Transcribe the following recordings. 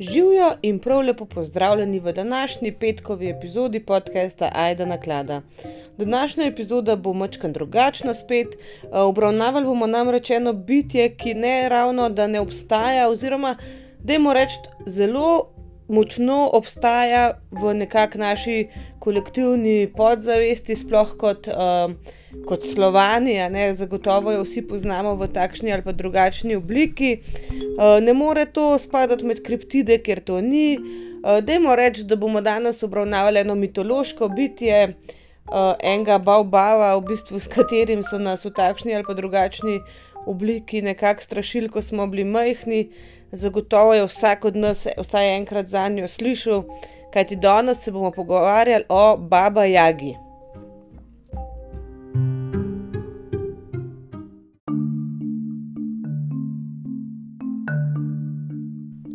Živijo in prav lepo pozdravljeni v današnji petkovi epizodi podcasta Aida Naklada. Današnja epizoda bo mačkan drugačna spet. Eh, obravnavali bomo namreč eno bitje, ki ne ravno da ne obstaja, oziroma dajmo reči, zelo močno obstaja v nekakšni naši kolektivni podzavesti, sploh kot, uh, kot Slovani, ne, zagotovo jo vsi poznamo v takšni ali drugačni obliki. Uh, ne more to spadati med kriptide, ker to ni. Uh, Dajmo reči, da bomo danes obravnavali eno mitološko bitje. Uh, enega Baobaba, v bistvu, s katerim so nas v takšni ali drugačni obliki nekako strašili, ko smo bili majhni, zagotovo je vsak od nas vsaj enkrat za njo slišal, kajti danes se bomo pogovarjali o Baba Jagi.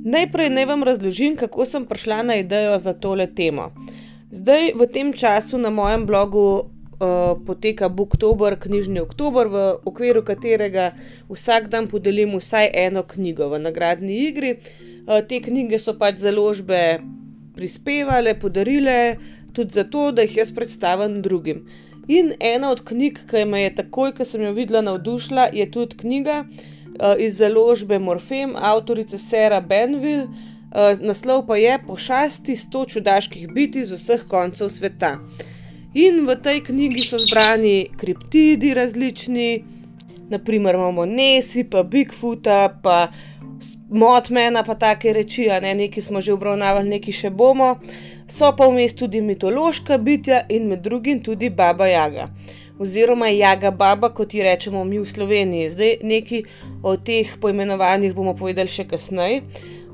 Najprej naj vam razložim, kako sem prišla na idejo za tole temo. Zdaj, v tem času na mojem blogu uh, poteka Booktober, knjižni oktober, v okviru katerega vsak dan podelim vsaj eno knjigo v nagradni igri. Uh, te knjige so pač založbe prispevale, podarile, tudi zato, da jih jaz predstavim drugim. In ena od knjig, ki me je takoj, ko sem jo videla, navdušila, je tudi knjiga uh, iz založbe Morfem, avtorice Sara Benville. Uh, naslov pa je Pošasti 100 čudaških biti z vseh koncev sveta. In v tej knjigi so zbrani kriptidi različni, naprimer imamo Nesi, pa Bigfoota, pa Motmana, pa take reči, a ne neki smo že obravnavali, neki še bomo. So pa vmes tudi mitološka bitja in med drugim tudi Baba Jaga. Oziroma Jaga Baba, kot ji rečemo mi v Sloveniji. Zdaj neki o teh poimenovanjih bomo povedali še kasneje.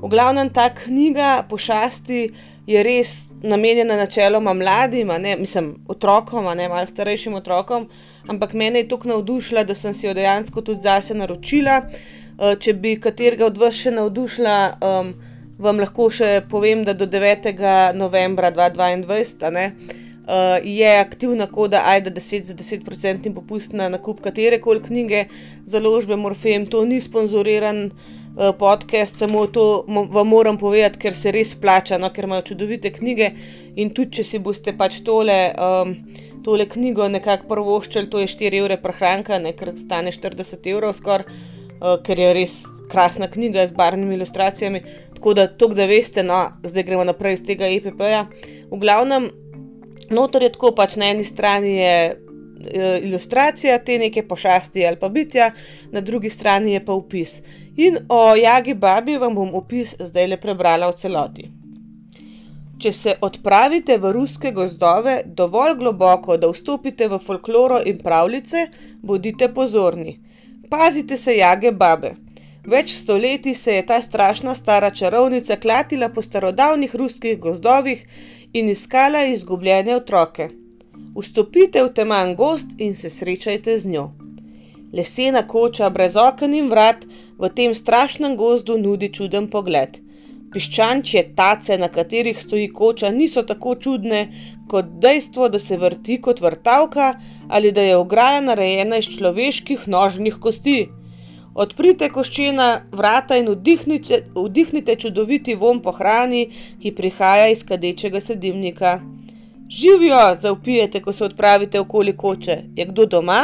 V glavnem ta knjiga pošasti je res namenjena načeloma mladim, ne, mislim, otrokom, ne malo starejšim otrokom, ampak mene je tako navdušila, da sem si jo dejansko tudi zase naročila. Uh, če bi katerega od vas še navdušila, um, vam lahko še povem, da do 9. novembra 2022 ne, uh, je aktivna koda AIDA 10 za 10% popust na nakup katere koli knjige založbe Morfem, to ni sponzoriran. Eh, podcast, samo to vam moram povedati, ker se res plača, no, ker imajo čudovite knjige. In tudi, če si boste pač tole, um, tole knjigo nekako prvoščili, to je 4 evre prehranka, ne ker stane 40 evrov skoraj, uh, ker je res krasna knjiga z barvnimi ilustracijami. Tako da, to, da veste, no, zdaj gremo naprej iz tega EPP-ja. V glavnem, notor je tako, pač na eni strani je. Eh, ilustracija te neke pošasti ali pa bitja, na drugi strani je pa opis. In o Jagi Babi vam bom opis zdaj le prebrala v celoti. Če se odpravite v ruske gozdove dovolj globoko, da vstopite v folkloro in pravljice, bodite pozorni. Pazite se Jage Babe. Več stoletij se je ta strašna stara čarovnica klatila po starodavnih ruskih gozdovih in iskala izgubljene otroke. Vstopite v temen gost in se srečajte z njo. Lesena koča brez oken in vrat v tem strašnem gozdu nudi čuden pogled. Piščančje tace, na katerih stoji koča, niso tako čudne kot dejstvo, da se vrti kot vrtavka ali da je ograja narejena iz človeških nožnih kosti. Odprite koščena vrata in vdihnite, vdihnite čudoviti von po hrani, ki prihaja iz kadečega sedimnika. Živijo, zaupijete, ko se odpravite okoli koče. Je kdo doma?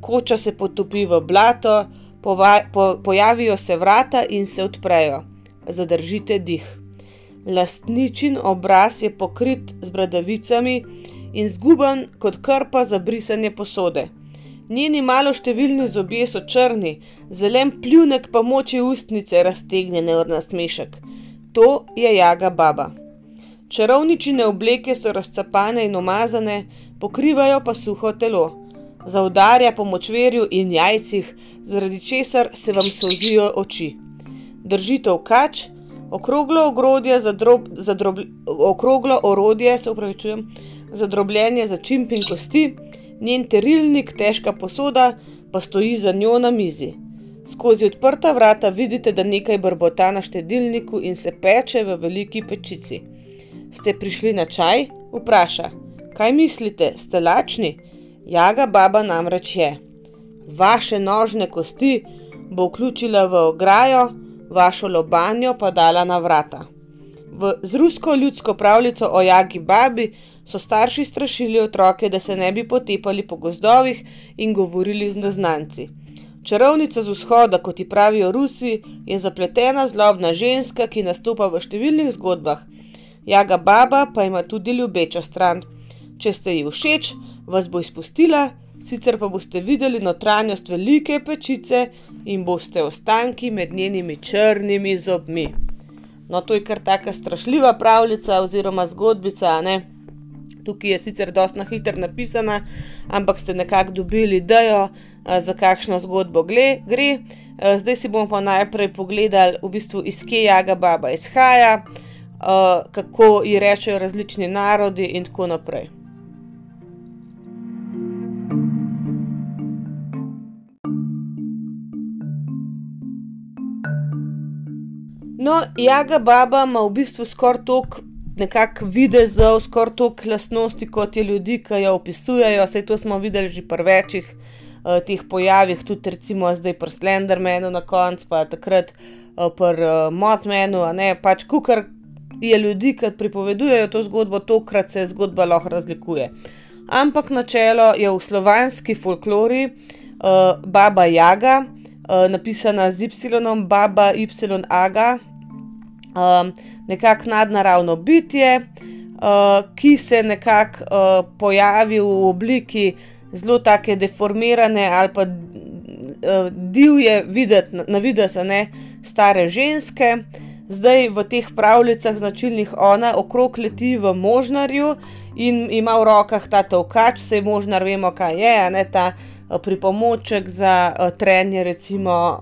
Koča se potopi v blato, pova, po, pojavijo se vrata in se odprejo. Zadržite dih. Lastničin obraz je pokrit z bradavicami in zguban kot krpa za brisanje posode. Njeni malo številni zobje so črni, zelen pljunek pa moči ustnice raztegnjene od nasmešek. To je jaga baba. Čarovničine obleke so razcapane in umazane, pokrivajo pa suho telo. Zaudarja po močverju in jajcih, zaradi česar se vam solzijo oči. Držite v kač, okroglo ogrodje za, drob, za, drob, okroglo orodje, za drobljenje za čimp in kosti, njen terilnik, težka posoda pa stoji za njo na mizi. Skozi odprta vrata vidite, da nekaj brbota na štedilniku in se peče v veliki pečici. Ste prišli na čaj? Vpraša. Kaj mislite, ste lačni? Jaga baba namreč je. Vaše nožne kosti bo vključila v ograjo, vašo lobanjo pa dala na vrata. V, z rusko ljudsko pravljico o Jagi Babi so starši strašili otroke, da se ne bi potepali po gozdovih in govorili z neznanci. Čarovnica z vzhoda, kot ji pravijo Rusi, je zapletena zlobna ženska, ki nastopa v številnih zgodbah. Jaga Baba pa ima tudi ljubečo stran. Če ste ji všeč, vas bo izpustila, sicer pa boste videli notranjost velike pečice in boste ostanki med njenimi črnimi zobmi. No, to je kar tako strašljiva pravljica oziroma zgodbica. Ne? Tukaj je sicer dosta na hitro napisana, ampak ste nekako dobili idejo, za kakšno zgodbo gre. Zdaj si bomo pa najprej pogledali, v bistvu, iz kje Jaga Baba izhaja, kako ji rečejo različni narodi in tako naprej. No, Jaga Baba ima v bistvu skoraj toliko nekako videzov, skoraj toliko lastnosti, kot je ljudi, ki jo opisujejo. Vse to smo videli že pri večjih uh, teh pojavih, tudi recimo zdaj pri Slendermanu na koncu, pa takrat uh, pri uh, Mothmanu, a ne pač kukar je ljudi, ki pripovedujejo to zgodbo, tokrat se zgodba lahko razlikuje. Ampak načelo je v slovanski folklori uh, Baba Jaga, uh, napisana z Y, Baba Y, Aga nekako nadnaravno bitje, uh, ki se nekako uh, pojavi v obliki zelo tako deformirane ali pa uh, divje, videti na vides, ne stare ženske. Zdaj v teh pravljicah značilnih ona okrog leti v možnarju in ima v rokah ta tovkač, vse možnar vemo, kaj je, ne ta uh, pripomoček za uh, trenje, recimo.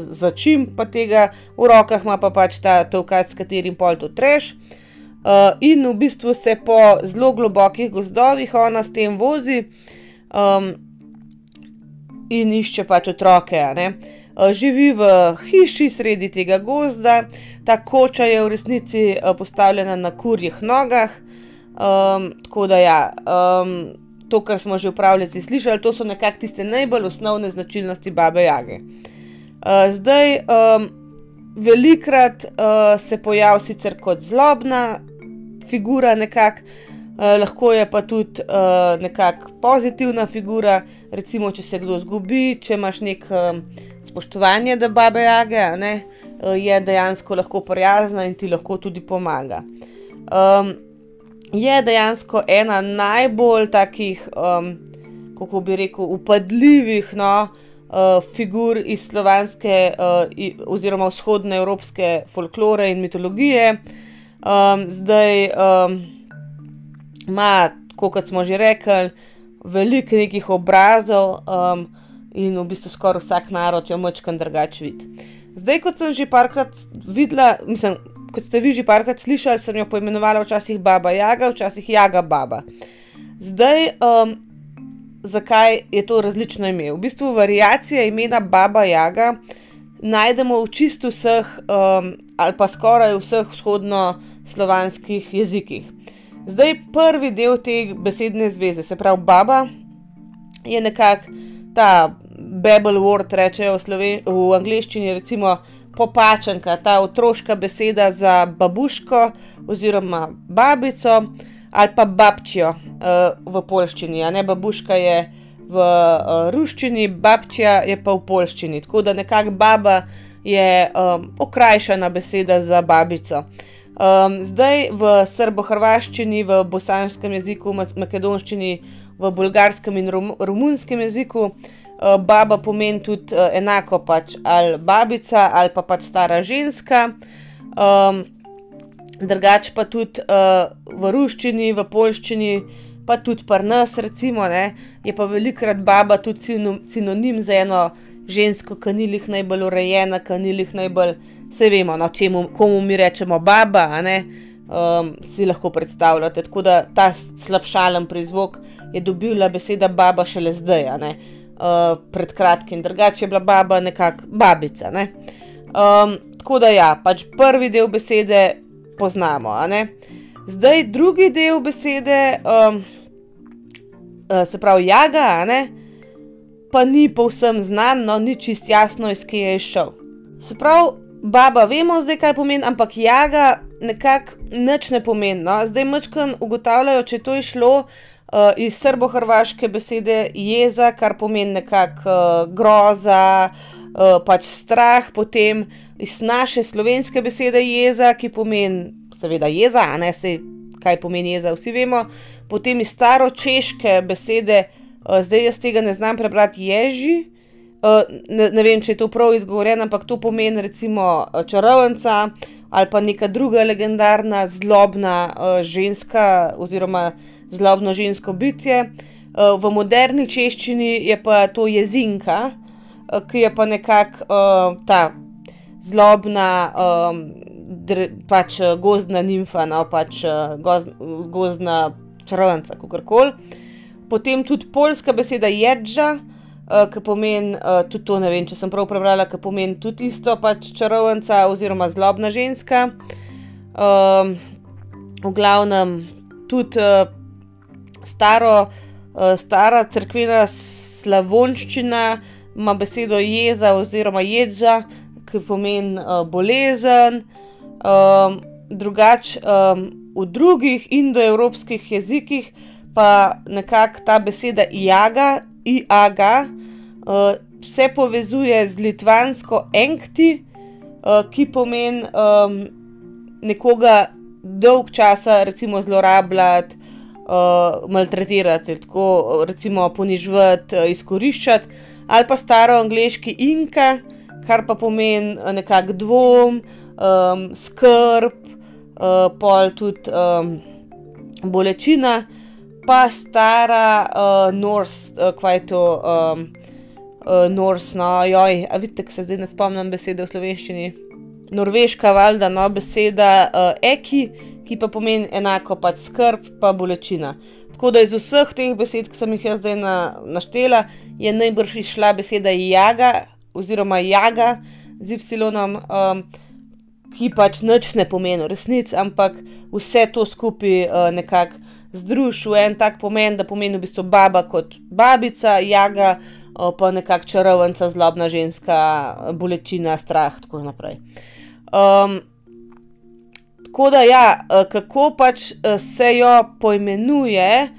Začim pa tega, v rokah ima pa pač ta tovkac, s katerim pol to treš. Uh, in v bistvu se po zelo globokih gozdovih ona s tem vozi um, in išče pač otroke. Uh, živi v hiši sredi tega gozda, ta koča je v resnici uh, postavljena na kurjih nogah. Um, tako da ja. Um, To, kar smo že v pravljici slišali, to so nekako tiste najbolj osnovne značilnosti babe Jage. Uh, Uh, zdaj, um, velikrat uh, se pojavi sicer kot zlobna figura, nekako, uh, lahko je pa tudi uh, nekako pozitivna figura, recimo, če se kdo zgubi, če imaš nek um, spoštovanje, da babe jage, ne, uh, je dejansko lahko prijazna in ti lahko tudi pomaga. Um, je dejansko ena najbolj takih, um, kako bi rekel, upadljivih, no, uh, figur iz slovanske uh, oziroma vzhodne evropske folklore in mitologije. Um, zdaj um, ima, kot smo že rekli, veliko nekih obrazov um, in v bistvu skoraj vsak narod jo močkam drugače vidi. Zdaj, kot sem že parkrat videla, mislim, kot ste vi že parkrat slišali, sem jo poimenovala včasih Baba Jaga, včasih Jaga Baba. Zdaj, um, zakaj je to različno ime. V bistvu variacije imena Baba Jaga najdemo v čisto vseh, um, ali pa skoraj vseh vzhodno-slovanskih jezikih. Zdaj, prvi del te besedne zveze, se pravi Baba, je nekako ta Babel word, rečejo v, Sloven v angleščini, recimo popačenka, ta otroška beseda za babuško oziroma babico ali pa babčijo uh, v polščini, ne babuška je v uh, ruščini, babčija je pa v polščini. Tako da nekako baba je um, okrajšana beseda za babico. Um, zdaj v srbo-hrvaščini, v bosanskem jeziku, v makedonščini, v bolgarskem in rom romunskem jeziku uh, baba pomeni tudi uh, enako pač ali babica ali pa pač stara ženska. Um, drugače pa tudi uh, v ruščini, v polščini, pa tudi pri nas, recimo, ne, je pa velikrat baba tudi sinonim za eno žensko, ki ni jih najbolj urejena, ki ni jih najbolj, vse vemo, no, čemu komu mi rečemo baba, ne, um, si lahko predstavljate. Tako da ta slabšalen prizvok je dobila beseda baba šele zdaj, ne, uh, pred kratkim, drugače je bila baba nekako babica. Ne. Um, tako da ja, pač prvi del besede poznamo. Zdaj, drugi del besede, um, uh, se pravi, jaga, pa ni povsem znan, no, ni čist jasno, iz kje je šel. Se pravi, baba, vemo zdaj, kaj pomeni, ampak jaga nekako nič ne pomeni. No? Zdaj mačkam ugotavljajo, če to je šlo uh, iz srbo-hrvaške besede jeza, kar pomeni nekako uh, groza, uh, pač strah, potem iz naše slovenske besede jeza, ki pomeni seveda jeza, a ne se kaj pomeni jeza, vsi vemo, potem iz staro-češke besede, uh, zdaj jaz tega ne znam prebrati, ježi. Uh, ne, ne vem, če je to prav izgovorjeno, ampak to pomeni recimo čarovnica ali pa neka druga legendarna zlobna ženska oziroma zlobno žensko bitje. V moderni češčini je pa to jezinka, uh, ki je pa nekako uh, ta zlobna, um, dr, pač gozdna nimfa, no pač uh, goz, gozdna čarovnica, kako koli. Potem tudi polska beseda jedža uh, ki pomeni uh, tudi to, ne vem, če sem prav prebrala, ki pomeni tudi isto, pač čarovnica oziroma zlobna ženska. Um, v glavnem tudi uh, staro, uh, stara crkvena slavonščina ima besedo jeza oziroma jedža, ki pomeni uh, bolezen. Um, drugač um, v drugih indoevropskih jezikih pa nekako ta beseda jaga, iaga, uh, se povezuje z litvansko enkti, uh, ki pomeni um, nekoga dolg časa, recimo zlorabljati, uh, maltretirati, tako recimo ponižvati, uh, izkoriščati, ali pa staro angliški inka, kar pa pomeni nekak dvom, um, skrb, uh, pol tudi um, bolečina pa stara uh, Norse, uh, kaj je to, um, uh, Norse, no, joj, a vidite, se zdaj ne spomnim besede v slovenščini. Norveška, valjda, no, beseda uh, eki, ki pa pomeni enako pač skrb, pa bolečina. Tako da iz vseh teh besed, ki sem jih jaz zdaj na, naštela, je najbrž išla beseda jaga, oziroma jaga z ypsilonom, um, ki pač nič ne pomeni v resnici, ampak vse to skupaj uh, nekako združil v en tak pomen, da pomeni v bistvu baba kot babica, jaga, pa nekakšna čarovnica, zlobna ženska, bolečina, strah in tako naprej. Um, tako da, ja, kako pač se jo poimenuje,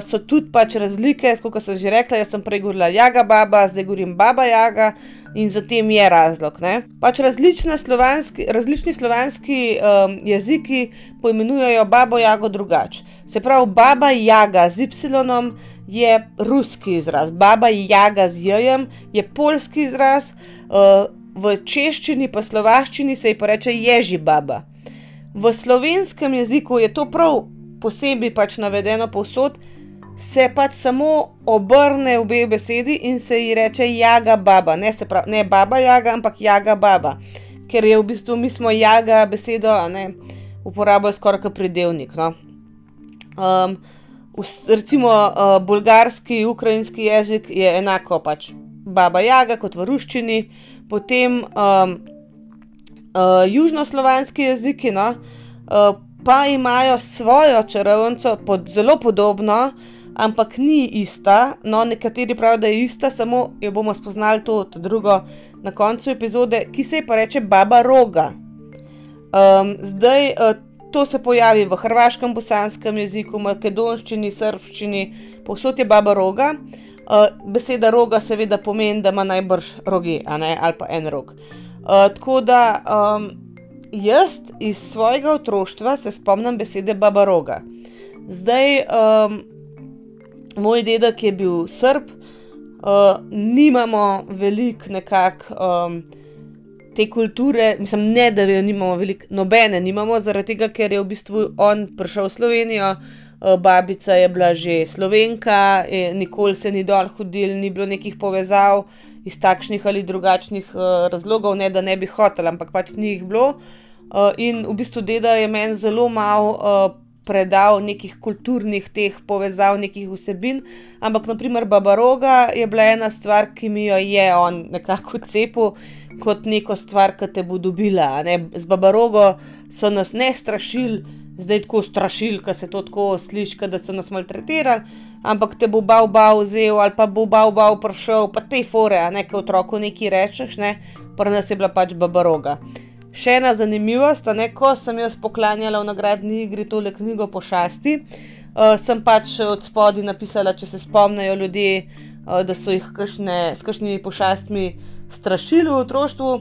so tudi pač razlike, kot sem že rekla, jaz sem prej govorila jaga baba, zdaj govorim baba jaga in zatem je razlog. Pač slovanski, različni slovanski um, jeziki poimenujejo babo jago drugače. Se pravi, baba jaga z y je ruski izraz, baba jaga z j je polski izraz, uh, v češčini pa slovaščini se ji pa reče ježi baba. V slovenskem jeziku je to prav posebej pač navedeno povsod, se pač samo obrne obe besedi in se ji reče jaga baba, ne, pravi, ne baba jaga, ampak jaga baba, ker je v bistvu mi smo jaga besedo, ne, uporabljajo skoraj kot pridevnik. No. Um, recimo uh, bolgarski, ukrajinski jezik je enako pač baba jaga kot v ruščini, potem um, uh, južnoslovanski jeziki, no, uh, pa imajo svojo čarovnico, pod, zelo podobno, ampak ni ista. No, nekateri pravijo, da je ista, samo jo bomo spoznali to, to drugo na koncu epizode, ki se ji pa reče Baba Roga. Um, zdaj uh, to se pojavi v hrvaškem, bosanskem jeziku, makedonščini, srpščini, povsod je Baba Roga. Uh, beseda roga seveda pomeni, da ima najbrž rogi, ali pa en rog. Uh, tako da um, jaz iz svojega otroštva se spomnim besede Baba Roga. Zdaj, um, moj dedek je bil srb, uh, nimamo veliko nekako um, te kulture, mislim, ne da jo veliko, nobene nimamo, zaradi tega, ker je v bistvu on prišel v Slovenijo, uh, babica je bila že slovenka, nikoli se ni dol hodil, ni bilo nekih povezav iz takšnih ali drugačnih uh, razlogov, ne da ne bi hotel, ampak pač ni jih bilo. Uh, in v bistvu deda je meni zelo malo uh, predal nekih kulturnih teh povezav, nekih vsebin, ampak naprimer Babaroga je bila ena stvar, ki mi jo je on nekako cepil kot neko stvar, ki te bo dobila. Z Babarogo so nas ne strašili, zdaj tako strašili, ki se to tako sliši, da so nas maltretirali. Ampak te bo bav bav vzel ali pa bo bav bav prišel, pa te fore, a ne, ki otroku nekaj rečeš, ne, pa nas je bila pač babaroga. Še ena zanimivost, ne, ko sem jaz poklanjala v nagradni igri tole knjigo pošasti, uh, sem pač od spodaj napisala, če se spomnijo ljudje, uh, da so jih kašne, s kakšnimi pošastmi strašili v otroštvu.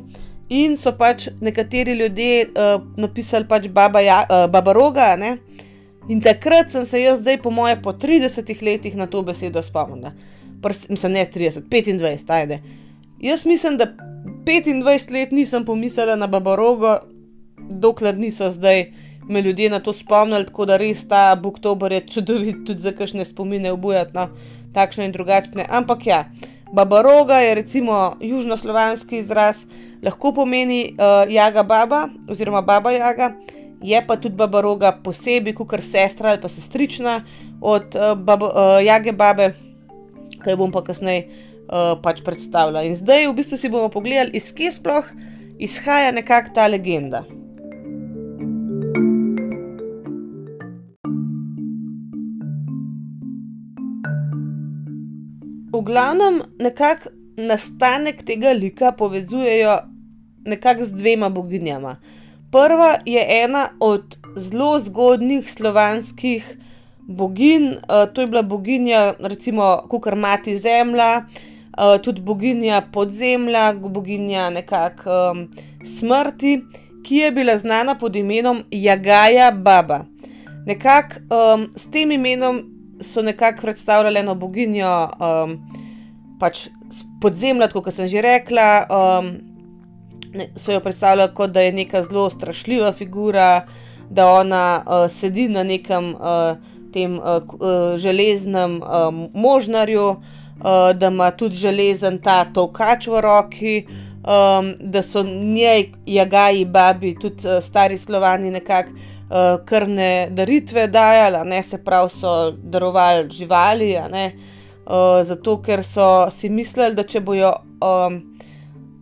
In so pač nekateri ljudje uh, napisali pač baba, uh, baba roga. Ne? In takrat sem se jaz, zdaj po moje, po 30 letih na to besedo spomnila. Mislim, ne 30, 25, ajde. Jaz mislim, da 25 let nisem pomislila na Babarogo, dokler niso zdaj me ljudje na to spomnili, tako da res ta Buktober je čudovit tudi za kakšne spomine obujati, no, takšne in drugačne. Ampak ja, Babaroga je recimo južnoslovanski izraz, lahko pomeni uh, jaga baba oziroma baba jaga, je pa tudi Babaroga posebej, kot sestra ali pa sestrična od uh, babo, uh, jage babe, kaj bom pa kasneje uh, pač predstavlja. In zdaj v bistvu si bomo pogledali, iz kje sploh izhaja nekakšna ta legenda. V glavnem, nekako nastanek tega lika povezujejo nekako z dvema boginjama. Prva je ena od zelo zgodnih slovanskih bogin, uh, to je bila boginja, recimo, kukar mati zemlja, uh, tudi boginja podzemlja, boginja nekako um, smrti, ki je bila znana pod imenom Jagaja Baba. Nekako um, s tem imenom so nekako predstavljali eno boginjo um, pač podzemlja, kot sem že rekla. Um, So jo predstavljali kot da je neka zelo strašljiva figura, da ona uh, sedi na nekem uh, tem uh, železnem uh, možnarju, uh, da ima tudi železen ta tovkač v roki, um, da so njej, jagaji, babi, tudi uh, stari slovani nekako uh, krvne daritve dajali, ne se pravi, so darovali živali, uh, zato ker so si mislili, da če bojo. Um,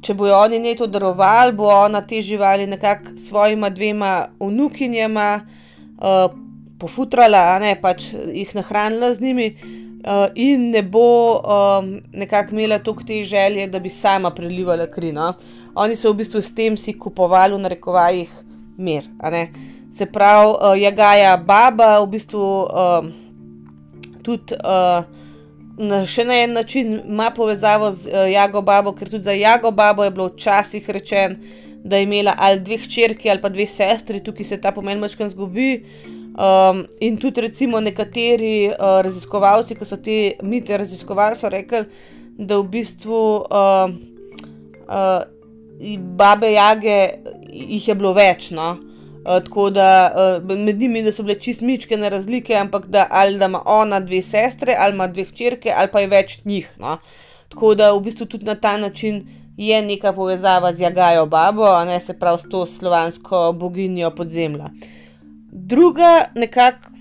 Če bojo oni njej to darovali, bo ona te živali nekako s svojima dvema vnukinjama uh, pofutrala, ne pač jih nahranila z njimi, uh, in ne bo um, nekako imela toliko te želje, da bi sama prelivala kri. No? Oni so v bistvu s tem si kupovali v narekovajih mir. Se pravi, uh, Jagaja Baba v bistvu uh, tudi. Uh, Na še na en način ima povezavo z uh, Jago Babo, ker tudi za Jago Babo je bilo včasih rečeno, da je imela ali dve hčerki ali pa dve sestri, tukaj se ta pomen večkrat zgubi. Um, in tudi, recimo, nekateri uh, raziskovalci, ki so te mite raziskovali, so rekli, da v bistvu uh, uh, babe jage jih je bilo več. No? Uh, tako da uh, med njimi so bile čist mičke na razlike, ampak da ali da ima ona dve sestre, ali ima dve hčerke, ali pa je več njih. No? Tako da v bistvu tudi na ta način je neka povezava z Jagajo babo, ne se prav s to slovansko boginjo podzemlja. Druga, nekako,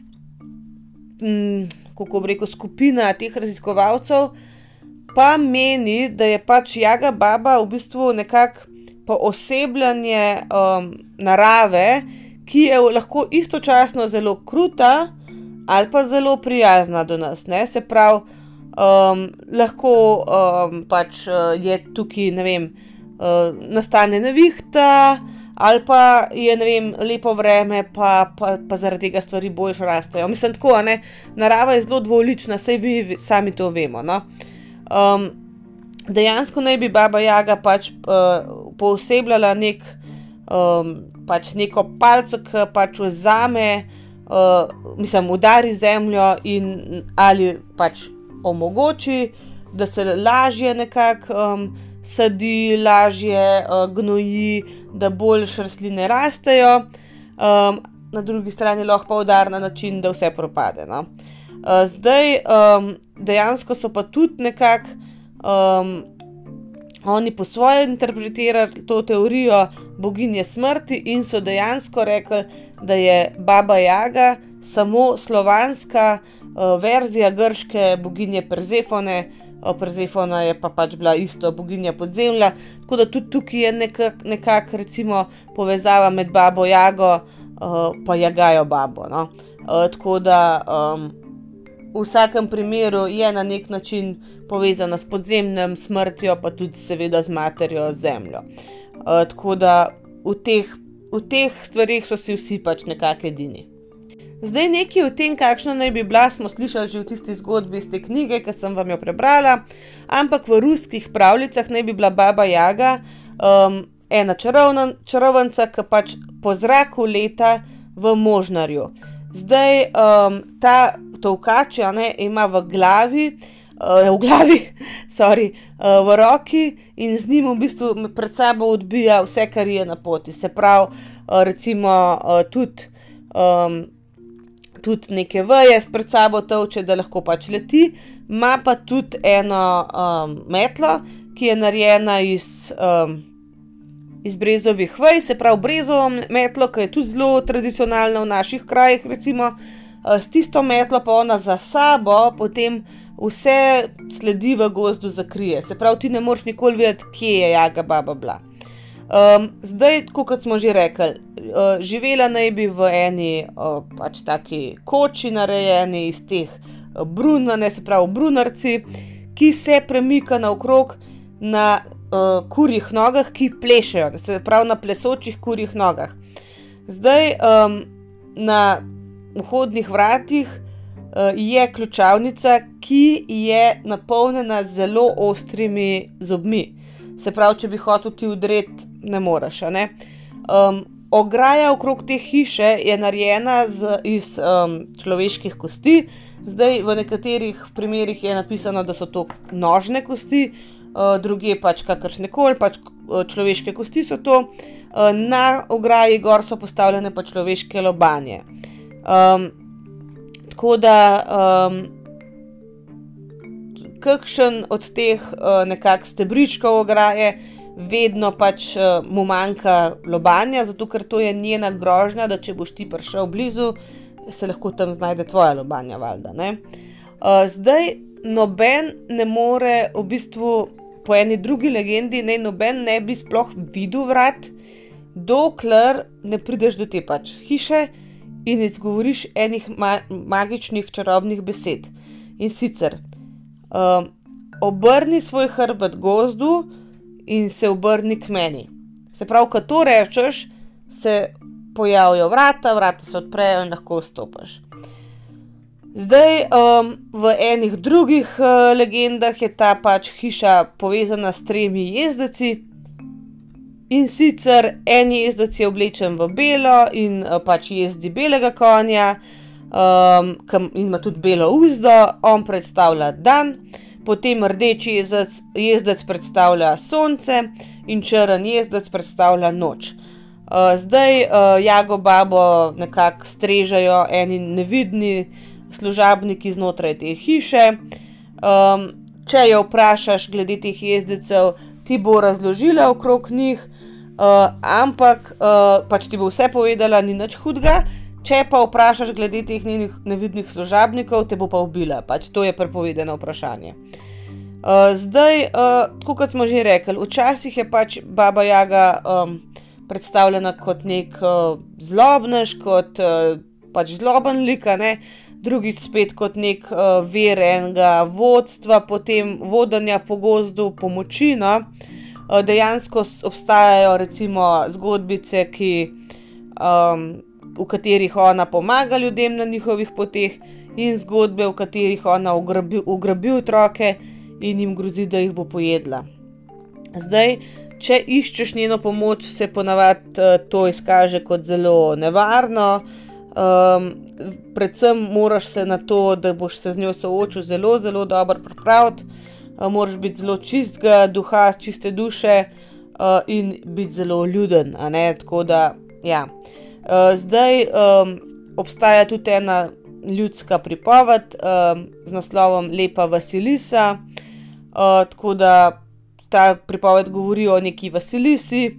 mm, kako bi rekel, skupina teh raziskovalcev pa meni, da je pač jaga baba v bistvu nekako poosebljanje um, narave, ki je lahko istočasno zelo kruta ali pa zelo prijazna do nas. Ne? Se pravi, um, lahko um, pač uh, je tukaj, ne vem, uh, nastane nevihta ali pa je vem, lepo vreme, pa, pa, pa zaradi tega stvari boljše rastejo. Mislim, tako, ne? narava je zelo dvolična, saj vi sami to vemo. No? Um, dejansko naj bi baba Jaga pač uh, poosebljala nek, um, pač neko palco, ki pač vzame, uh, mislim, udari zemljo in ali pač omogoči, da se lažje nekako. Um, sadi, lažje uh, gnoji, da boljše rastline rastejo, um, na drugi strani lahko pa udar na način, da vse propade. No. Uh, zdaj, um, dejansko so pa tudi nekako um, oni po svoje interpretirali to teorijo boginje smrti in so dejansko rekli, da je Baba Jaga samo slovanska uh, verzija grške boginje Persefone, Prezefona je pa pač bila isto boginja podzemlja, tako da tudi tukaj je nekako nekak, povezava med babo Jago in uh, Jagajo babo. No? Uh, tako da um, v vsakem primeru je na nek način povezana s podzemnim smrtjo, pa tudi seveda z materjo zemljo. Uh, tako da v teh, v teh stvarih so si vsi pač nekako edini. Zdaj nekaj o tem, kakšno naj bi bila, smo slišali že v tisti zgodbi iz te knjige, ki sem vam jo prebrala, ampak v ruskih pravljicah naj bi bila baba Jaga um, ena čarovna, čarovnica, ki pač po zraku leta v možnarju. Zdaj um, ta tovkač ima v glavi, uh, v glavi, sorry, uh, v roki in z njim v bistvu pred sabo odbija vse, kar je na poti. Se pravi, uh, recimo uh, tudi. Um, tudi neke veje pred sabo toče, da lahko pač leti, ima pa tudi eno um, metlo, ki je narejena iz, um, iz brezovih vej, se pravi brezovo metlo, ki je tudi zelo tradicionalna v naših krajih, recimo uh, s tisto metlo pa ona za sabo potem. Vse sledi v gozdu zakrije, se pravi, ti ne moreš nikoli vedeti, kje je jaga baba bila. Um, zdaj, kot smo že rekli, uh, živela naj bi v eni uh, pač taki koči, narejeni iz teh uh, brun, ne se pravi, brunarci, ki se premika naokrog na uh, kurjih nogah, ki plešejo, se pravi na plesočih kurjih nogah. Zdaj um, na vhodnih vratih uh, je ključavnica, ki je napolnjena z zelo ostrimi zobmi. Se pravi, če bi hotel ti udreti, ne moreš. Ne? Um, ograja okrog te hiše je narejena z, iz um, človeških kosti, zdaj v nekaterih primerjih je napisano, da so to nožne kosti, uh, druge pač kakršne koli, pač uh, človeške kosti so to, uh, na ograji gor so postavljene pa človeške lobanje. Um, tako da. Um, kakšen od teh uh, nekakšnih stebričkov ograje, vedno pač uh, mu manjka lobanja, zato ker to je njena grožnja, da če boš ti prišel blizu, se lahko tam znajde tvoja lobanja. Valjda, uh, zdaj noben ne more, v bistvu po eni drugi legendi, ne noben ne bi sploh videl vrat, dokler ne prideš do te pač hiše. In izgovoriš enih ma magičnih, čarobnih besed. In sicer, um, obrni svoj hrbet gozdu in se obrni k meni. Se pravi, ko to rečeš, se pojavijo vrata, vrata se odprejo in lahko vstopiš. Zdaj, um, v enih drugih uh, legendah je ta pač hiša povezana s tremi jezdeci. In sicer en jezdec je oblečen v belo in uh, pač jezdi belega konja, um, ki ima tudi belo uzdo, on predstavlja dan, potem rdeči jezdec, jezdec predstavlja sonce in črn jezdec predstavlja noč. Uh, zdaj uh, jago babo nekako strežajo eni nevidni služabniki znotraj te hiše. Um, če jo vprašaš glede teh jezdecev, ti bo razložila okrog njih, uh, ampak uh, pač ti bo vse povedala, ni nič hudega. Če pa vprašaš glede teh njenih nevidnih služabnikov, te bo pa ubila. Pač to je prepovedano vprašanje. Uh, zdaj, uh, kot smo že rekli, včasih je pač Baba Jaga um, predstavljena kot nek uh, zlobnež, kot uh, pač zloben lik, drugič spet kot nek uh, ver enega vodstva, potem vodenja po gozdu, pomoči. No? Uh, dejansko obstajajo recimo zgodbice, ki. Um, v katerih ona pomaga ljudem na njihovih poteh, in zgodbe, v katerih ona ugrabi, otroke in jim grozi, da jih bo pojedla. Zdaj, če iščeš njeno pomoč, se ponavadi uh, to izkaže kot zelo nevarno. Um, predvsem moraš se na to, da boš se z njo soočil, zelo, zelo dobro pripraviti. Uh, moraš biti zelo čistega duha, čiste duše uh, in biti zelo ljuden. Tako da, ja. Eh, zdaj um, obstaja tudi ena ljudska pripoved um, z naslovom Lepa Vasilisa. Uh, tako da ta pripoved govori o neki Vasilisi,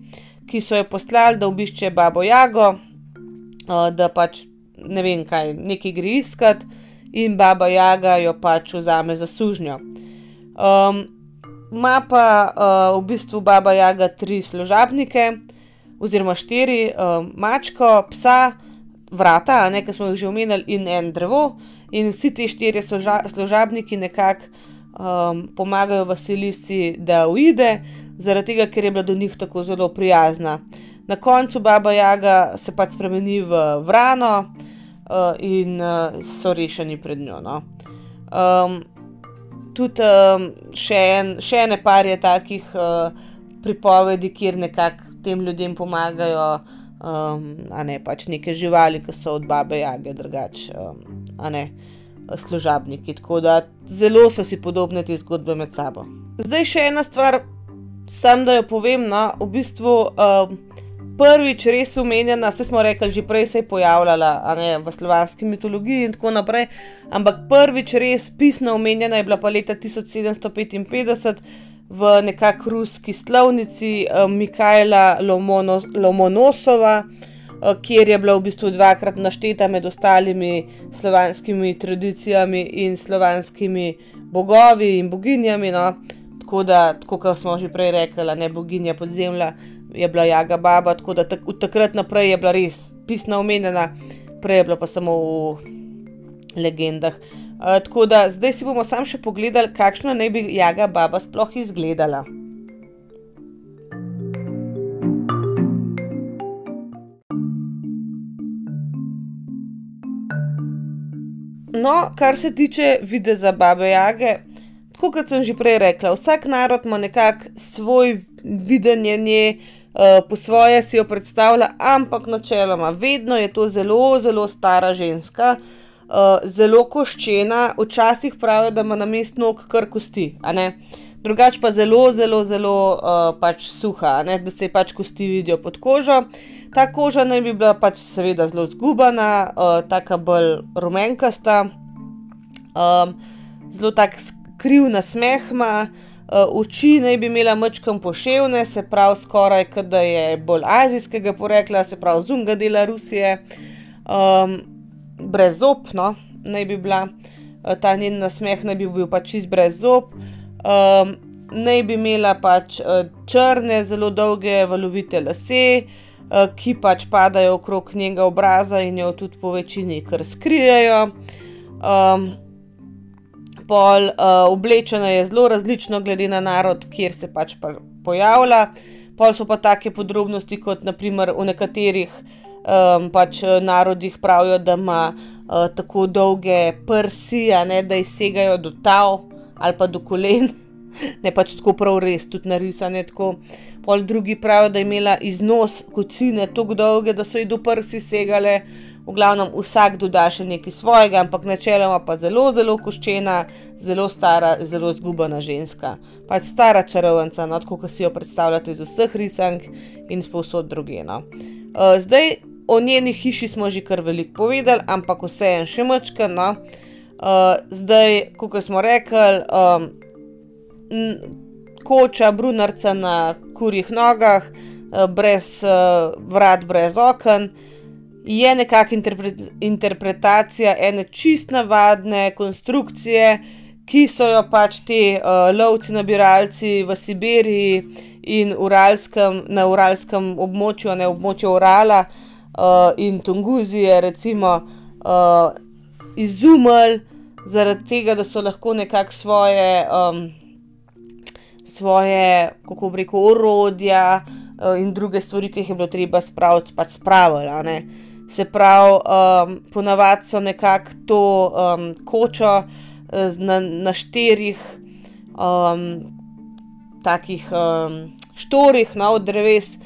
ki so jo poslali, da obišče babo Jago, uh, da pač ne vem kaj, nekaj gre iskat, in baba Jaga jo pač vzame za sužnjo. Um, Ma pa uh, v bistvu baba Jaga tri služabnike, oziroma štiri, uh, mačko, psa, vrata, nekaj smo jih že omenili, in en drevo. in vsi ti štirje služabniki nekako um, pomagajo Vasilisi, da uide, zaradi tega, ker je bila do njih tako zelo prijazna. Na koncu Baba Jaga se pač spremeni v Vrano uh, in uh, so rešeni pred njo. No. Um, tudi um, še, en, še ene par je takih uh, pripovedi, kjer nekako tem ljudem pomagajo, um, a ne pač neke živali, ki so od babe jage, drugače, um, a ne služabniki. Tako da zelo so si podobne te zgodbe med sabo. Zdaj še ena stvar, sem da jo povem, no, v bistvu. Um, Prvič res umenjena, vse smo rekli, že prej se je pojavljala ne, v slovanski mitologiji in tako naprej, ampak prvič res pisno omenjena je bila pa leta 1755 v nekakšni ruski slovnici uh, Mikajla Lomono, Lomonosova, uh, kjer je bila v bistvu dvakrat našteta med ostalimi slovanskimi tradicijami in slovanskimi bogovi in boginjami. No. Tako da, tako kot smo že prej rekli, ne boginja podzemlja, je bila Jaga Baba, tako da tak, od takrat naprej je bila res pisna omenjena, prej je bila pa samo v legendah. Eh, tako da zdaj si bomo sam še pogledali, kakšno naj bi jaga baba sploh izgledala. No, kar se tiče videza babe jage, tako kot sem že prej rekla, vsak narod ima nekako svoj videnje nje, uh, po svoje si jo predstavlja, ampak načeloma vedno je to zelo, zelo stara ženska, uh, zelo koščena, včasih pravijo, da ima na mestu nog kar kosti, drugače pa zelo, zelo, zelo uh, pač suha, da se pač kosti vidijo pod kožo. Ta koža naj bi bila pač seveda zelo zgubana, uh, tako bolj rumenkasta, um, zelo tak kriv na smehma. Uh, oči naj bi imela mačkam poševne, se pravi, skoraj da je bolj azijskega porekla, se pravi, zunga dela Rusije. Um, brezopno, naj bi bila eh, ta njen nasmeh, naj bi bil pač čist brez zob. Um, naj bi imela pač uh, črne, zelo dolge, valovite lase, ki pač padajo okrog njenega obraza in jo tudi po večini kar skrijejo. Um, pol uh, oblečena je zelo različno, glede na narod, kjer se pač pa pojavlja. Pol so pa take podrobnosti, kot naprimer v nekaterih um, pač eh, narodih pravijo, da ima uh, tako dolge prsi, ne, da izsegajo do tav ali pa do kolen. Ne pač tako prav res, tudi narisane tako. Pol drugi pravijo, da je imela iznos kocine tako dolge, da so ji do prsi segale. V glavnem vsak doda še nekaj svojega, ampak načeloma pa zelo, zelo koščena, zelo stara, zelo zgubana ženska. Pač stara čarovnica, no, kot si jo predstavljate iz vseh risank in sposod drugeno. Uh, zdaj, o njeni hiši smo že kar veliko povedali, ampak vse en še mačka. No. Uh, zdaj, kot smo rekli, um, koča, brunarca na kurjih nogah, uh, brez uh, vrat, brez okn. Je nekakšna interpre interpretacija ene čist navadne konstrukcije, ki so jo pač ti uh, lovci, nabiralci v Sibiriji in uralskem, na uralskem območju, ne območju Urala, uh, in Tunguzije, recimo, uh, izumili zaradi tega, da so lahko nekako svoje, um, svoje, kako bi rekel, orodja uh, in druge stvari, ki jih je bilo treba spraviti, pač spravili. Se pravi, um, ponavadi so nekako to um, kočo na, na štirih um, takih um, štorih, no, od dreves,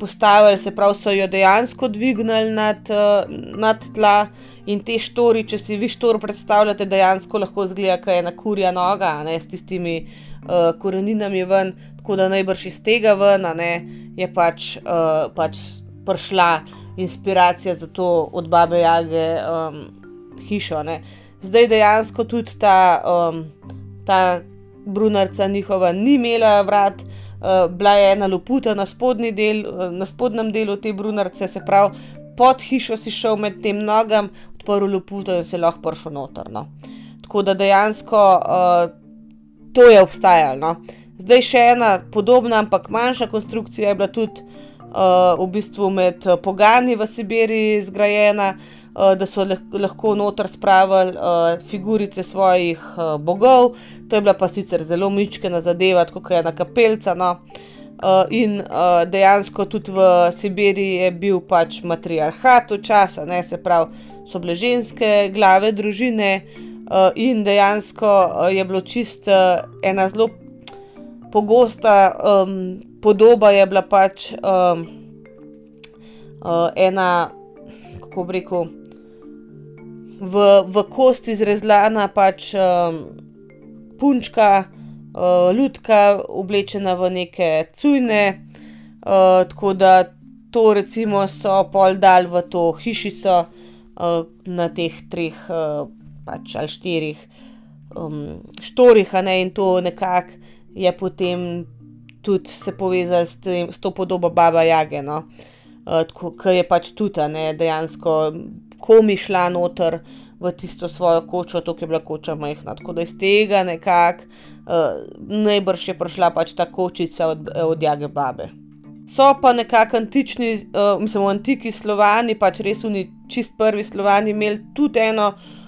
postavili, se pravi, so jo dejansko dvignili nad, uh, nad tla in te štori, če si vi štor predstavljate, dejansko lahko zgleda, da je ena kurja noga, ne s tistimi uh, koreninami ven, tako da najbrž iz tega ven, ne, je pač, uh, pač prišla inspiracija za to od babe Jage um, hišo. Ne. Zdaj dejansko tudi ta, um, ta brunarca njihova ni imela vrat. Eh, bila je ena loputa na, del, uh, na spodnjem delu te brunarce, se pravi, pod hišo si šel med tem nogam, odprl loputo in se lahko pršel noter. No. Tako da dejansko uh, to je obstajalo. No. Zdaj še ena podobna, ampak manjša konstrukcija je bila tudi uh, v bistvu med pogani v Sibiriji zgrajena, uh, da so lahko noter spravili uh, figurice svojih uh, bogov. To je bila pa sicer zelo mičkena zadeva, kot je ena kapelca. No. Uh, in uh, dejansko tudi v Sibiriji je bil pač matriarhat včasih, se pravi, so bile ženske glave družine, uh, in dejansko uh, je bilo čist uh, ena zelo pogosta um, podoba, je bila pač um, uh, ena, kako bi rekel, v, v kosti izrezlana pač um, punčka uh, ljudka, oblečena v neke cujne. Uh, tako da to, recimo, so pol dal v to hišico uh, na teh treh, uh, pač ali štirih um, štorih, ne, in to nekako je potem tudi se povezal s, tem, s to podobo Baba Jage, no, uh, ki je pač tudi ne, dejansko komi šla noter. V tisto svojo kočo, to je bila koča majhna. Tako da iz tega nekako uh, najbrž je prišla pač ta kočica od, od Jage Babe. So pa nekako antični, uh, mislim, antiki slovani, pač res oni čist prvi slovani, imeli tudi eno uh,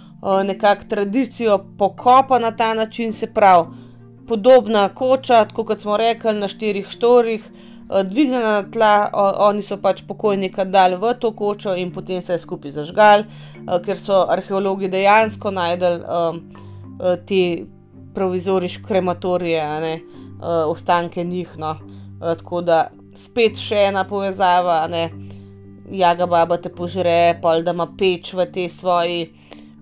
nekakšno tradicijo pokopa na ta način, se pravi, podobna koča, kot smo rekli, na štirih štorih. Dvignjena na tla, oni so pač pokojnika dali v to kočo in potem se je skupaj zažgal, ker so arheologi dejansko najdel te provizoriške krematorije, ne, uh, ostanke njih. No. Uh, tako da spet še ena povezava, ne, jaga baba te požre, pol da ima peč v tej svoji.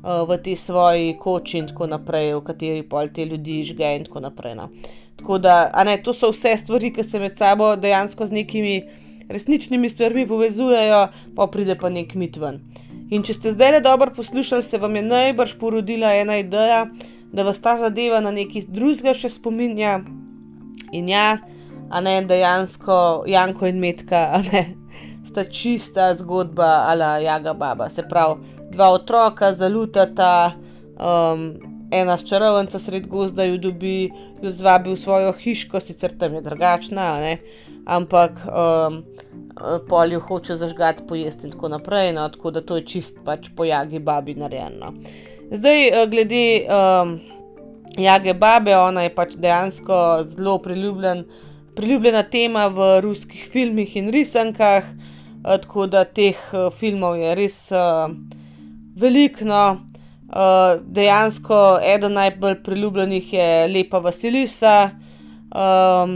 V tej svoji koči, in tako naprej, v kateri pol te ljudi žge, in tako naprej. No. Tako da, ne, to so vse stvari, ki se med sabo dejansko z nekimi resničnimi stvarmi povezujejo, pa pride pa nek mit ven. In če ste zdaj le dobro poslušali, se vam je najbrž porodila ena ideja, da vas ta zadeva na neki drugega še spominja. In ja, a ne dejansko Janko in Metka, a ne sta čista zgodba ali Jaga Baba. Se pravi, dva otroka zalutata, um, ena ščarovnica sred gozda jo dobi, jo zvabi v svojo hiško, sicer tam je drugačna, ampak. Um, Polju hoče zažgati, pojesti, in tako naprej. No, tako da to je čist pač po jagi, babi, narejeno. Zdaj, eh, glede um, Jage Babe, ona je pač dejansko zelo priljubljen, priljubljena tema v ruskih filmih in risankah, uh, tako da teh uh, filmov je res uh, veliko. No. Uh, dejansko eden najbolj priljubljenih je Lepa Vasilisa. Um,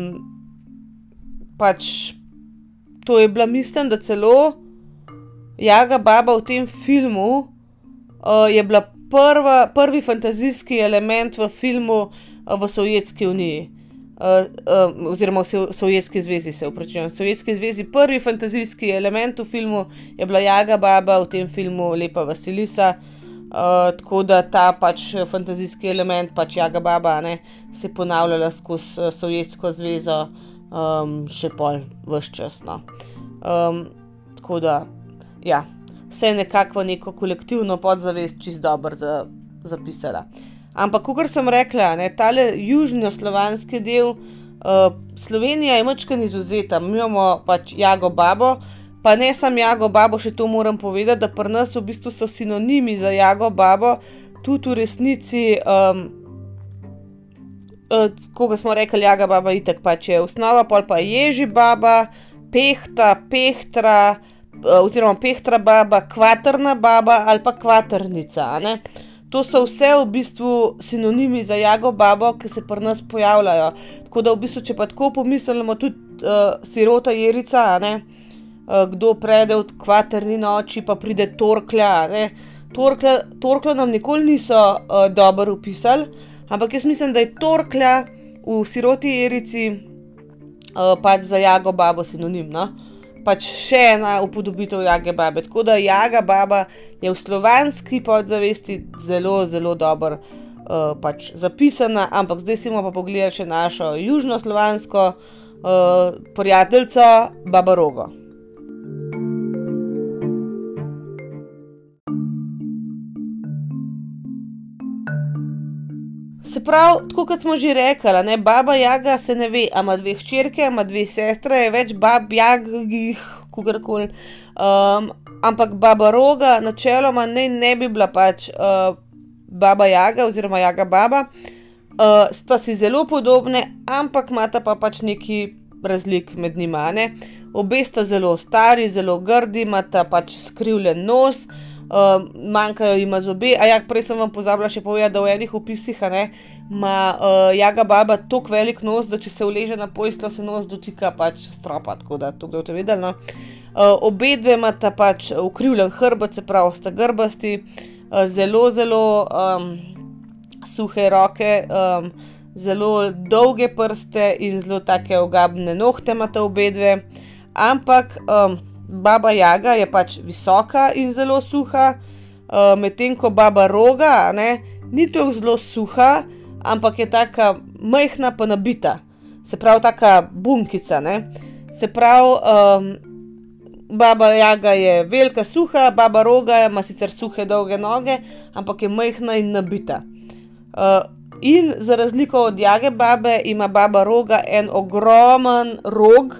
pač to je bila, mislim, da celo Jaga Baba v tem filmu uh, je bila prva, prvi fantazijski element v filmu v Sovjetski uniji. Uh, uh, oziroma v Sovjetski zvezi, se upravičujem. V Sovjetski zvezi prvi fantazijski element v filmu je bila Jaga Baba, v tem filmu Lepa Vasilisa. Uh, tako da ta pač fantazijski element, pač Jaga Baba, ne, se je ponavljala skozi Sovjetsko zvezo um, še pol vse čas. No. Um, tako da, ja vse nekako neko kolektivno podzavest čist dobro za, zapisala. Ampak, kot sem rekla, tale južno-slovanski del uh, Slovenije je močkan izuzeta. Mi imamo pač Jago Babo, pa ne samo Jago Babo, še to moram povedati, da pri nas v bistvu so sinonimi za Jago Babo, tudi v resnici. Um, Ko smo rekli, jaga baba, itek pač je osnova, pol pa ježi baba, pehta, pehtra, Eh, oziroma pehtra baba, kvaterna baba ali pa kvaternica. To so vse v bistvu sinonimi za jago babo, ki se pri nas pojavljajo. Tako da, v bistvu, če pa tako pomislimo, tudi uh, sirota jerica, uh, kdo pride od kvaterni noči, pa pride torklja. Torkla, torkla nam nikoli niso uh, dobro opisali, ampak jaz mislim, da je torklja v siroti jerici uh, pač za jago babo sinonimna. No? Pač še ena upodobitev Jage Babe. Tako da Jaga Baba je v slovanski podzavesti zelo, zelo dobro uh, pač zapisana, ampak zdaj si bomo pa pogledali še našo južnoslovansko uh, prijateljico Baba Se pravi, tako kot smo že rekli, ne, baba Jaga se ne ve, ima dve hčerke, ima dve sestre, je več bab Jagih, kakorkoli. Um, ampak baba Roga, načeloma, ne, ne bi bila pač uh, baba Jaga oziroma Jaga baba. Uh, sta si zelo podobne, ampak imata pa pač neki razlik med njima. Ne? Obe sta zelo stari, zelo grdi, imata pač skrivljen nos, uh, manjkajo jim zobe. A ja, prej sem vam pozabila še povedati, da v enih opisih ima uh, jaga baba tako velik nos, da če se uleže na pojstvo, se nos dotika pač stropa. Tako da to je vedno. No? Uh, obe dve imata pač ukrivljen hrbet, se pravi, sta grbasti, uh, zelo, zelo um, suhe roke. Um, Zelo dolge prste in zelo tako ogabne nohte imate obe dve, ampak um, baba Jaga je pač visoka in zelo suha, uh, medtem ko baba Roga ne, ni tako zelo suha, ampak je tako majhna, pa nabita, se pravi, tako bunkica. Ne. Se pravi, um, baba Jaga je velika, suha, baba Roga ima sicer suhe, dolge noge, ampak je majhna in nabita. Uh, in za razliko od Jage babe, ima baba Roga en ogromen rog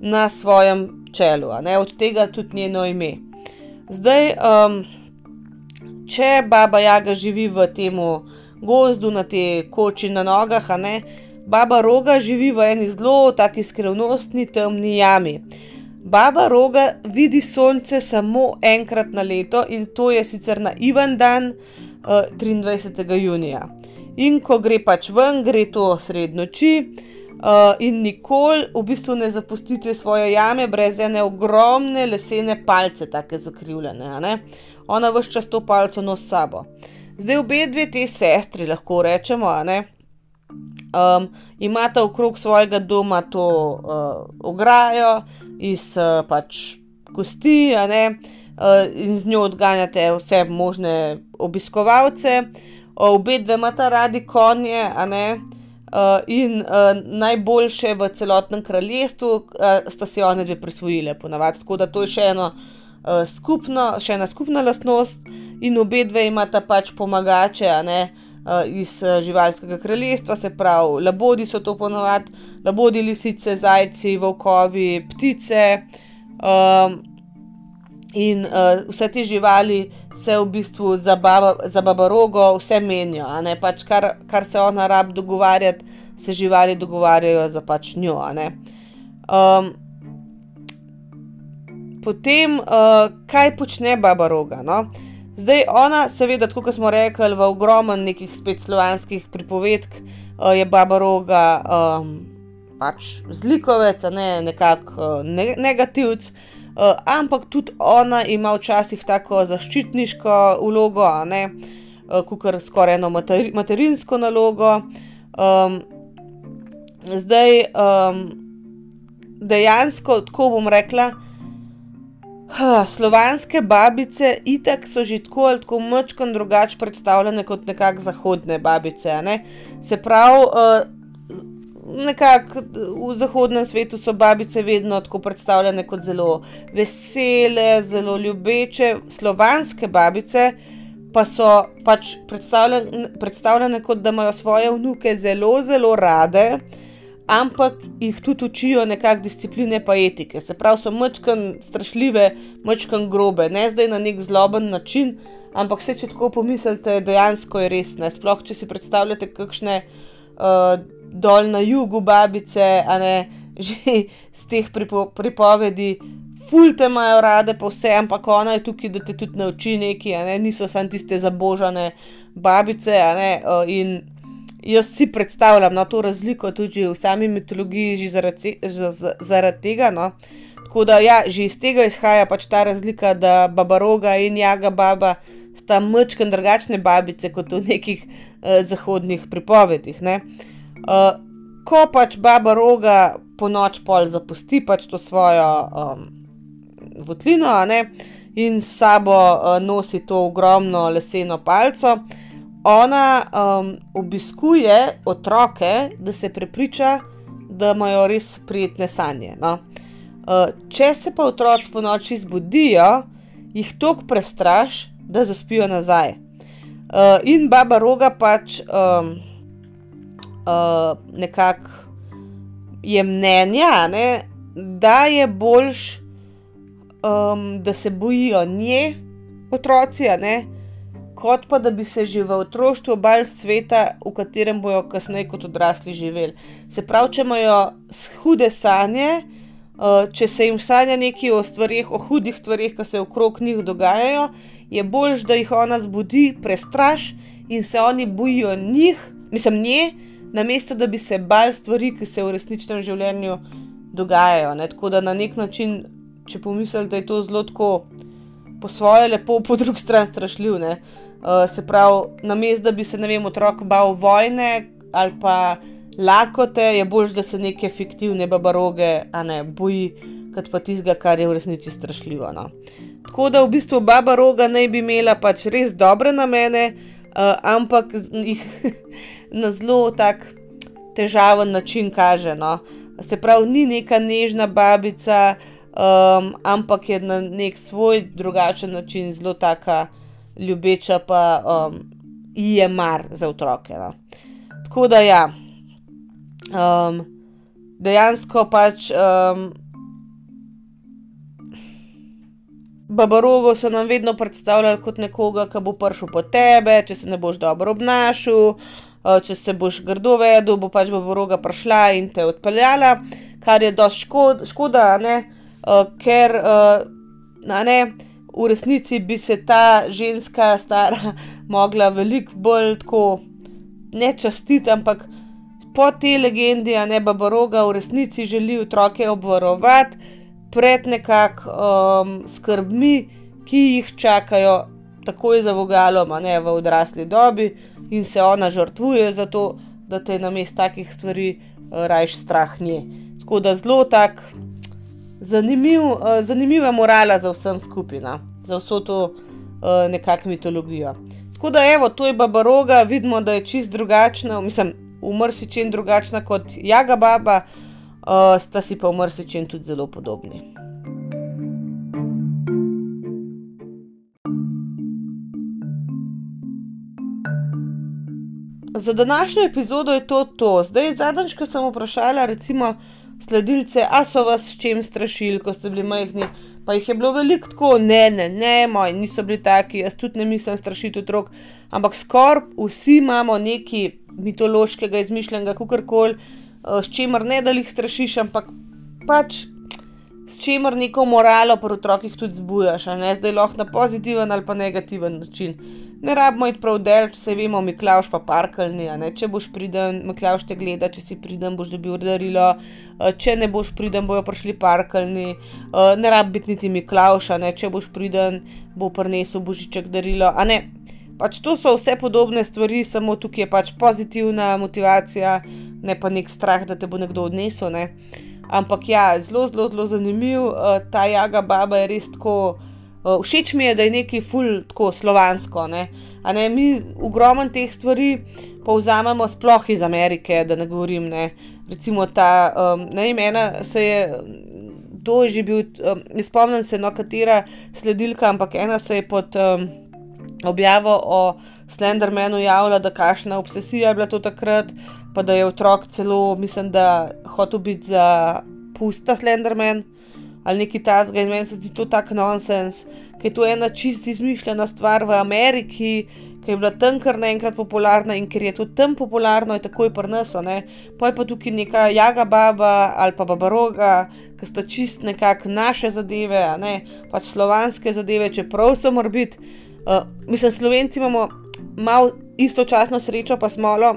na svojem čelu, od tega tudi njeno ime. Zdaj, um, če baba Jaga živi v tem gozdu, na te koči na nogah, ne, baba Roga živi v eni zelo taki skrivnostni temni jami. Baba Roga vidi sonce samo enkrat na leto in to je sicer na Ivan dan, uh, 23. junija. In ko gre pač ven, gre to sred noči, uh, in nikoli v bistvu ne zapustite svoje jame brez ene ogromne lesene palce, tako zakrivljene. Ona vse čas to palco nosi s sabo. Zdaj obe dve te sestri, lahko rečemo, um, imata okrog svojega doma to uh, ograjo iz uh, pač kosti, uh, in z njo odganjate vse možne obiskovalce. Obe dve imata radi konje, a ne. Uh, Uh, in uh, najboljše v celotnem kraljestvu uh, sta si oni dve prisvojili, ponavadi. Tako da to je še, eno, uh, skupno, še ena skupna lastnost, in obe dve imata pač pomagače ne, uh, iz uh, živalskega kraljestva, se pravi, labodi so to ponavadi, labodi, lisice, zajci, volkovi, ptice. In uh, vse te živali se v bistvu za, baba, za babarogo vse menijo, pač kar, kar se ona rab dogovarjati, se živali dogovarjajo za pač njo. Um, potem, uh, kaj počne babaroga? No? Zdaj, ona, seveda, kot smo rekli, v ogromnem nekih spet slovanskih pripovedk uh, je babaroga um, pač zlikovec, ne nekako uh, ne, negativc. Uh, ampak tudi ona ima včasih tako zaščitniško vlogo, ne, uh, kot skoraj eno materi, materinsko nalogo. Um, zdaj, um, dejansko, tako bom rekla, uh, slovanske babice, itak so že tako ali tako močno drugače predstavljene kot nekakšne zahodne babice. Ne. Se pravi, uh, nekako v zahodnem svetu so babice vedno tako predstavljene kot zelo vesele, zelo ljubeče, slovanske babice pa so pač predstavljene, predstavljene kot da imajo svoje vnuke zelo, zelo rade. Ampak jih tudi učijo nekakšne discipline, pa etike. Se pravi, so mačkan strašljive, mačkan grobe, ne zdaj na nek zloben način, ampak vse, če tako pomislite, dejansko je res. Ne? Sploh, če si predstavljate, kakšne uh, dol na jugu babice, a ne že z teh pripo pripovedi, fulte imajo rade, pa vse, ampak ona je tukaj, da te tudi nauči nekaj, ne? niso samo tiste zabožane babice. In jaz si predstavljam no, to razliko tudi v sami mitologiji, že zaradi, zaradi tega. No? Tako da, ja, že iz tega izhaja pač ta razlika, da baba roga in jaga baba sta mečken drugačne babice kot v nekih uh, zahodnih pripovedih. Uh, Uh, ko pač baba roga po noč pol zapusti pač to svojo um, votlino ne, in sabo uh, nosi to ogromno leseno palco, ona um, obiskuje otroke, da se prepriča, da imajo res prijetne sanje. No. Uh, če se pa otroci po noči zbudijo, jih tok prestraš, da zaspijo nazaj. Uh, in baba roga pač. Um, uh, nekako je mnenja, ne, da je boljš, um, da se bojijo nje otroci, ne, kot pa da bi se že v otroštvu bal sveta, v katerem bojo kasneje kot odrasli živeli. Se pravi, če imajo hude sanje, uh, če se jim sanja nekaj o stvarih, o hudih stvarih, ki se okrog njih dogajajo, je boljš, da jih ona zbudi, prestraš in se oni bojijo njih, mislim, nje, namesto da bi se bal stvari, ki se v resničnem življenju dogajajo. Ne? Tako da na nek način, če pomislite, da je to zelo tako po svoje lepo, po drugi strani strašljiv. Uh, se pravi, namesto da bi se, ne vem, otrok bal vojne ali pa lakote, je bolj, da se neke fiktivne babaroge, a ne boji, kot pa tizga, kar je v resnici strašljivo. No? Tako da v bistvu baba roga naj bi imela pač res dobre namene, ampak jih na zelo tak težaven način kaže. No. Se pravi, ni neka nežna babica, um, ampak je na nek svoj drugačen način zelo taka ljubeča, pa um, je mar za otroke. No. Tako da ja, um, dejansko pač. Um, Babarogo so nam vedno predstavljali kot nekoga, ki bo prišel po tebe, če se ne boš dobro obnašal, eh, če se boš grdo vedel, bo pač Babaroga prišla in te odpeljala, kar je dosti škod, škoda, ne? Eh, ker eh, ne, v resnici bi se ta ženska stara mogla veliko bolj tako ne častiti, ampak po tej legendi, a ne Babaroga v resnici želi otroke obvarovati pred nekakšnimi um, skrbmi, ki jih čakajo takoj za vogalom, a ne v odrasli dobi, in se ona žrtvuje za to, da te na mestu takih stvari uh, rajš strah nje. Tako da zelo tak. Zanimiv, uh, zanimiva morala za vsem skupina, za vso to uh, nekakšno mitologijo. Tako da, evo, to je Babaroga, vidimo, da je čist drugačna, mislim, umrsi čim drugačna kot Jaga Baba, uh, uh, sta si pa v mrsičem tudi zelo podobni. Za današnjo epizodo je to to. Zdaj, zadnjič, ko sem vprašala, recimo, sledilce, a so vas v čem strašili, ko ste bili majhni, pa jih je bilo veliko tako, ne, ne, ne, moji niso bili taki, jaz tudi ne mislim strašiti otrok, ampak skoraj vsi imamo nekaj mitološkega, izmišljenega, kakorkoli, Eh, s čimer ne da jih strašiš, ampak pač s čimer neko moralo pri otrokih tudi zbujaš, ne? Zdaj lahko na pozitiven ali pa negativen način. Ne rabimo iti prav del, če se vemo, Miklaš pa parkalni, če boš priden, Miklaš te gleda, če si priden, boš dobil darilo, eh, če ne boš priden, bojo prišli parkalni, eh, ne rab biti niti Miklaš, če boš priden, bo prinesel božiček darilo, a ne. Pač to so vse podobne stvari, samo tukaj je pač pozitivna motivacija, ne pa nek strah, da te bo nekdo odnesel. Ne. Ampak ja, zelo, zelo, zelo zanimiv. Uh, ta jaga baba je res tako. Uh, všeč mi je, da je nekaj ful tako slovansko. Ne. Ne, mi ogromno teh stvari povzamemo sploh iz Amerike, da ne govorim. Ne. Recimo ta, um, ne vem, ena se je. To že bil, um, ne spomnim se, no, katera sledilka, ampak ena se je pod. Um, objavo o Slendermanu javlja, da kakšna obsesija je bila to takrat, pa da je otrok celo, mislim, da hotel biti za pusta Slenderman ali neki tasga in meni se zdi to tak nonsens, ker je to ena čist izmišljena stvar v Ameriki. Ker je bila tam kar naenkrat popularna in ker je to tam popularno, je takoj prnasa. Pa je pa tukaj neka jaga baba ali pa babaroga, ki sta čist nekako naše zadeve, ne? pač slovanske zadeve, čeprav so morbiti. Uh, mislim, slovenci imamo malo istočasno srečo, pa smolo,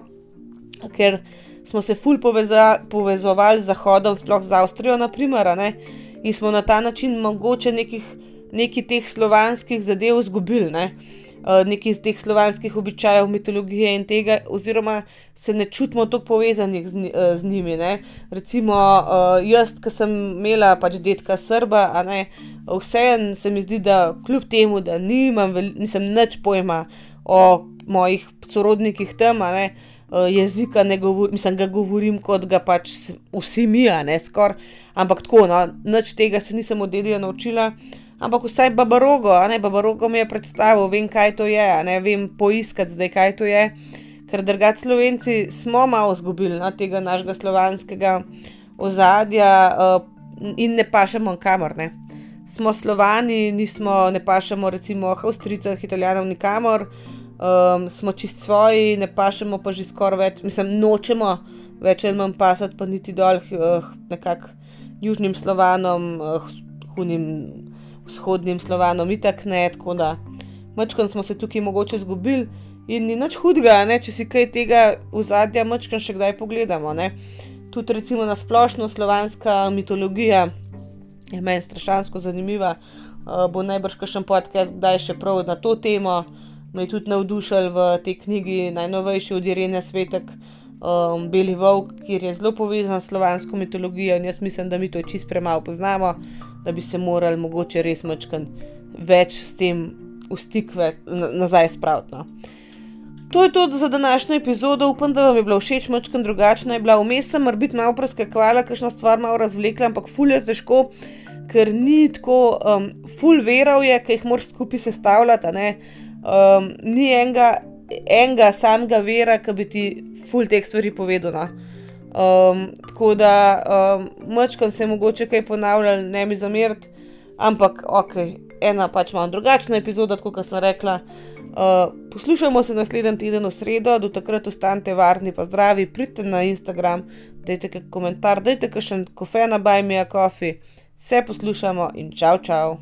ker smo se ful povezovali z Zahodom, sploh z Avstrijo, naprimer, in smo na ta način mogoče nekih, nekih teh slovanskih zadev izgubili. Ne? Uh, Nekaj iz teh slovanskih običajev, mitologije in tega, oziroma se ne čutimo tako povezanih z, uh, z njimi. Ne? Recimo, uh, jaz, ki sem imela pač detka Srba, ne, uh, vseeno se mi zdi, da kljub temu, da nimam, nisem nič pojma o mojih sorodnikih tam, ne, eh, jezika ne govorim, mislim, ga govorim kot ga pač vsi mi, ne skoraj. Ampak tako, no, nič tega se nisem od dedija naučila. Ampak vsaj babarogo, ne, babarogo mi je predstavil, vem, kaj to je, ne vem poiskati zdaj, kaj to je. ker drugač slovenci smo malo izgubili no, tega našega slovanskega ozadja uh, in ne pašemo kamor. Ne. Smo slovani, nismo, ne pašemo recimo Avstrijcev, Italijanov, nikamor, um, smo čist svoji, ne pašemo pa že skoraj več, mislim, nočemo več ali manj pasati, pa niti dol, uh, nekako južnim slovanom, uh, hunim vzhodnim slovanom, itak ne, tako da. Mačkam smo se tukaj mogoče izgubili in ni nič hudega, ne? če si kaj tega v zadnjem mačkam še kdaj pogledamo. Ne? Tudi recimo na splošno slovanska mitologija je meni strašansko zanimiva. Uh, bo najbrž še en podcast, kdaj še prav na to temo. Me je tudi navdušil v tej knjigi najnovejši od Irene Svetek, um, Beli Vovk, kjer je zelo povezan s slovansko mitologijo in jaz mislim, da mi to čist premalo poznamo, da bi se morali mogoče res mačkan več s tem v stik nazaj spraviti. No. To je to za današnjo epizodo, upam, da vam je bilo všeč, mačkam drugačna je bila. Vmes sem biti malo preskakovala, kakšno stvar malo razvlekla, ampak ful je težko, ker ni tako, um, ful verov je, ki jih moraš skupaj sestavljati. Um, ni enega, enega samega vera, ki bi ti ful teh stvari povedal. No. Um, tako da um, mačkam se mogoče kaj ponavljal, ne mi zameriti, ampak ok, ena pač malo drugačna epizoda, kot sem rekla. Uh, poslušajmo se naslednji teden v sredo, do takrat ostanite varni, pa zdravi, pridite na Instagram, dajte kakšen komentar, dajte kakšen kofe na Bajmija Kofi, vse poslušamo in čau, čau.